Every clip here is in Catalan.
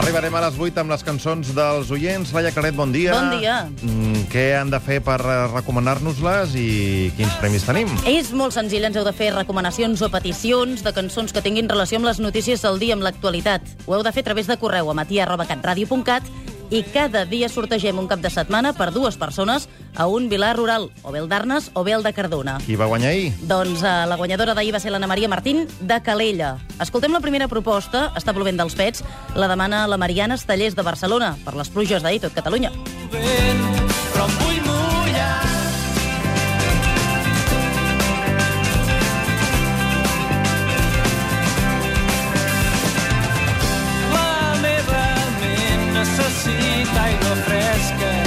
Arribarem a les 8 amb les cançons dels oients. Laia Claret, bon dia. Bon dia. Mm, què han de fer per eh, recomanar-nos-les i quins premis tenim? És molt senzill, ens heu de fer recomanacions o peticions de cançons que tinguin relació amb les notícies del dia, amb l'actualitat. Ho heu de fer a través de correu a matia.catradio.cat i cada dia sortegem un cap de setmana per dues persones a un vilar rural, o bé el d'Arnes o bé el de Cardona. Qui va guanyar ahir? Doncs eh, la guanyadora d'ahir va ser l'Anna Maria Martín de Calella. Escoltem la primera proposta, està plovent dels pets, la demana la Mariana Estallers de Barcelona, per les pluges d'ahir tot Catalunya. vent, però sky.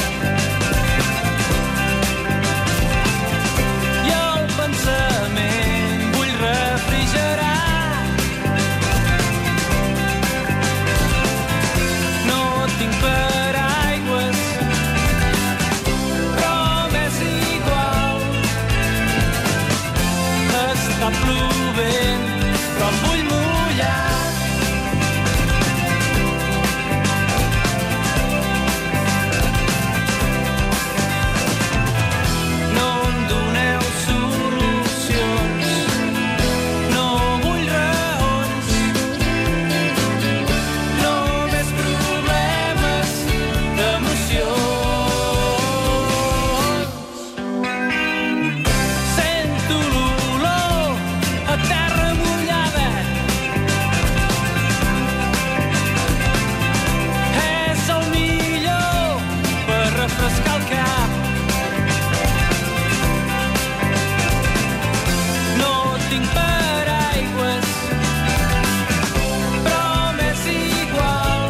Però m'és igual.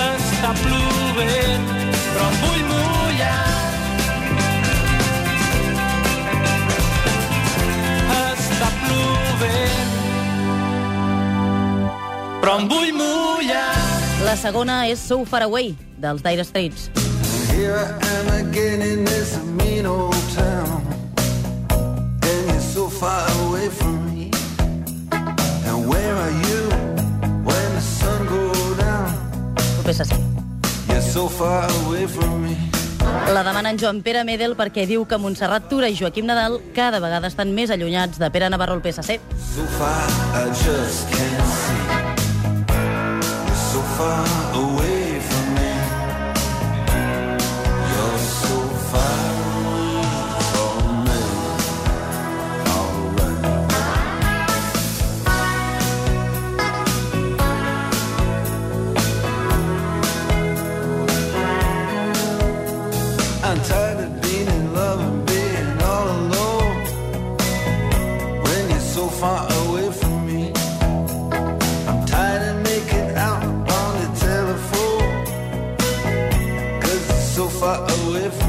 Està plovent, però em vull mullar. Està plovent, però em vull mullar. La segona és So Far Away, dels Dire Straits. Here I am again in this mean old town. Far away from me. And where are you when the sun goes down? El PSC. You're so far away from me. La demana en Joan Pere Medel perquè diu que Montserrat Tura i Joaquim Nadal cada vegada estan més allunyats de Pere Navarro al PSC. So far I just can't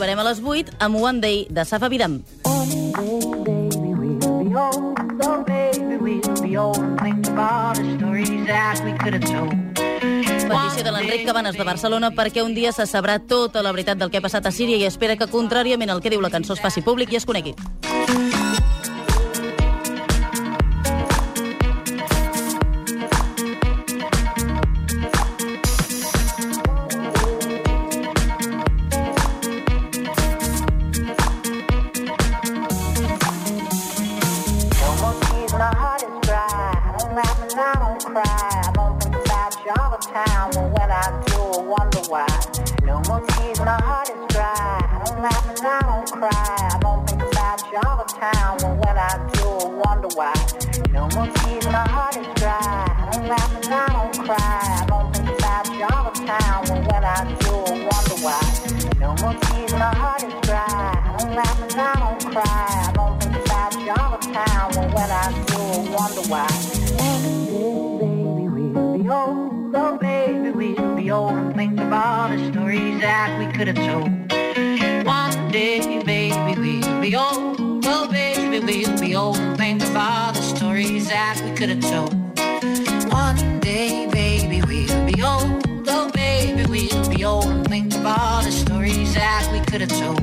arribarem a les 8 amb One Day de Safa Vidam. baby, we'll be old. Baby, be old stories that we could have told. Petició de l'Enric Cabanes de Barcelona perquè un dia se sabrà tota la veritat del que ha passat a Síria i espera que, contràriament al que diu la cançó, es faci públic i es conegui. laughing, I don't cry. I'm about you all the time, but when I do, I wonder why. No more tears, my heart is dry. I don't laugh and I don't cry. I'm open about you all the time, but when I do, I wonder why. No more tears, my heart is dry. I don't laugh and I don't cry. I'm about you all the time, but when I do, I wonder why. No more tears, my heart is dry. I don't laugh and I don't cry. I'm open about you all the time, but when I do, I wonder why baby, we'll be old and think of all the stories that we could have told. One day, baby, we'll be old. Oh, baby, we'll be old and think of all the stories that we could have told. One day, baby, we'll be old. Oh, baby, we'll be old and think of all the stories that we could have told.